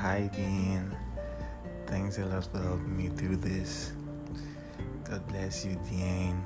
Hi, Dean. Thanks a lot for helping me through this. God bless you, Dean.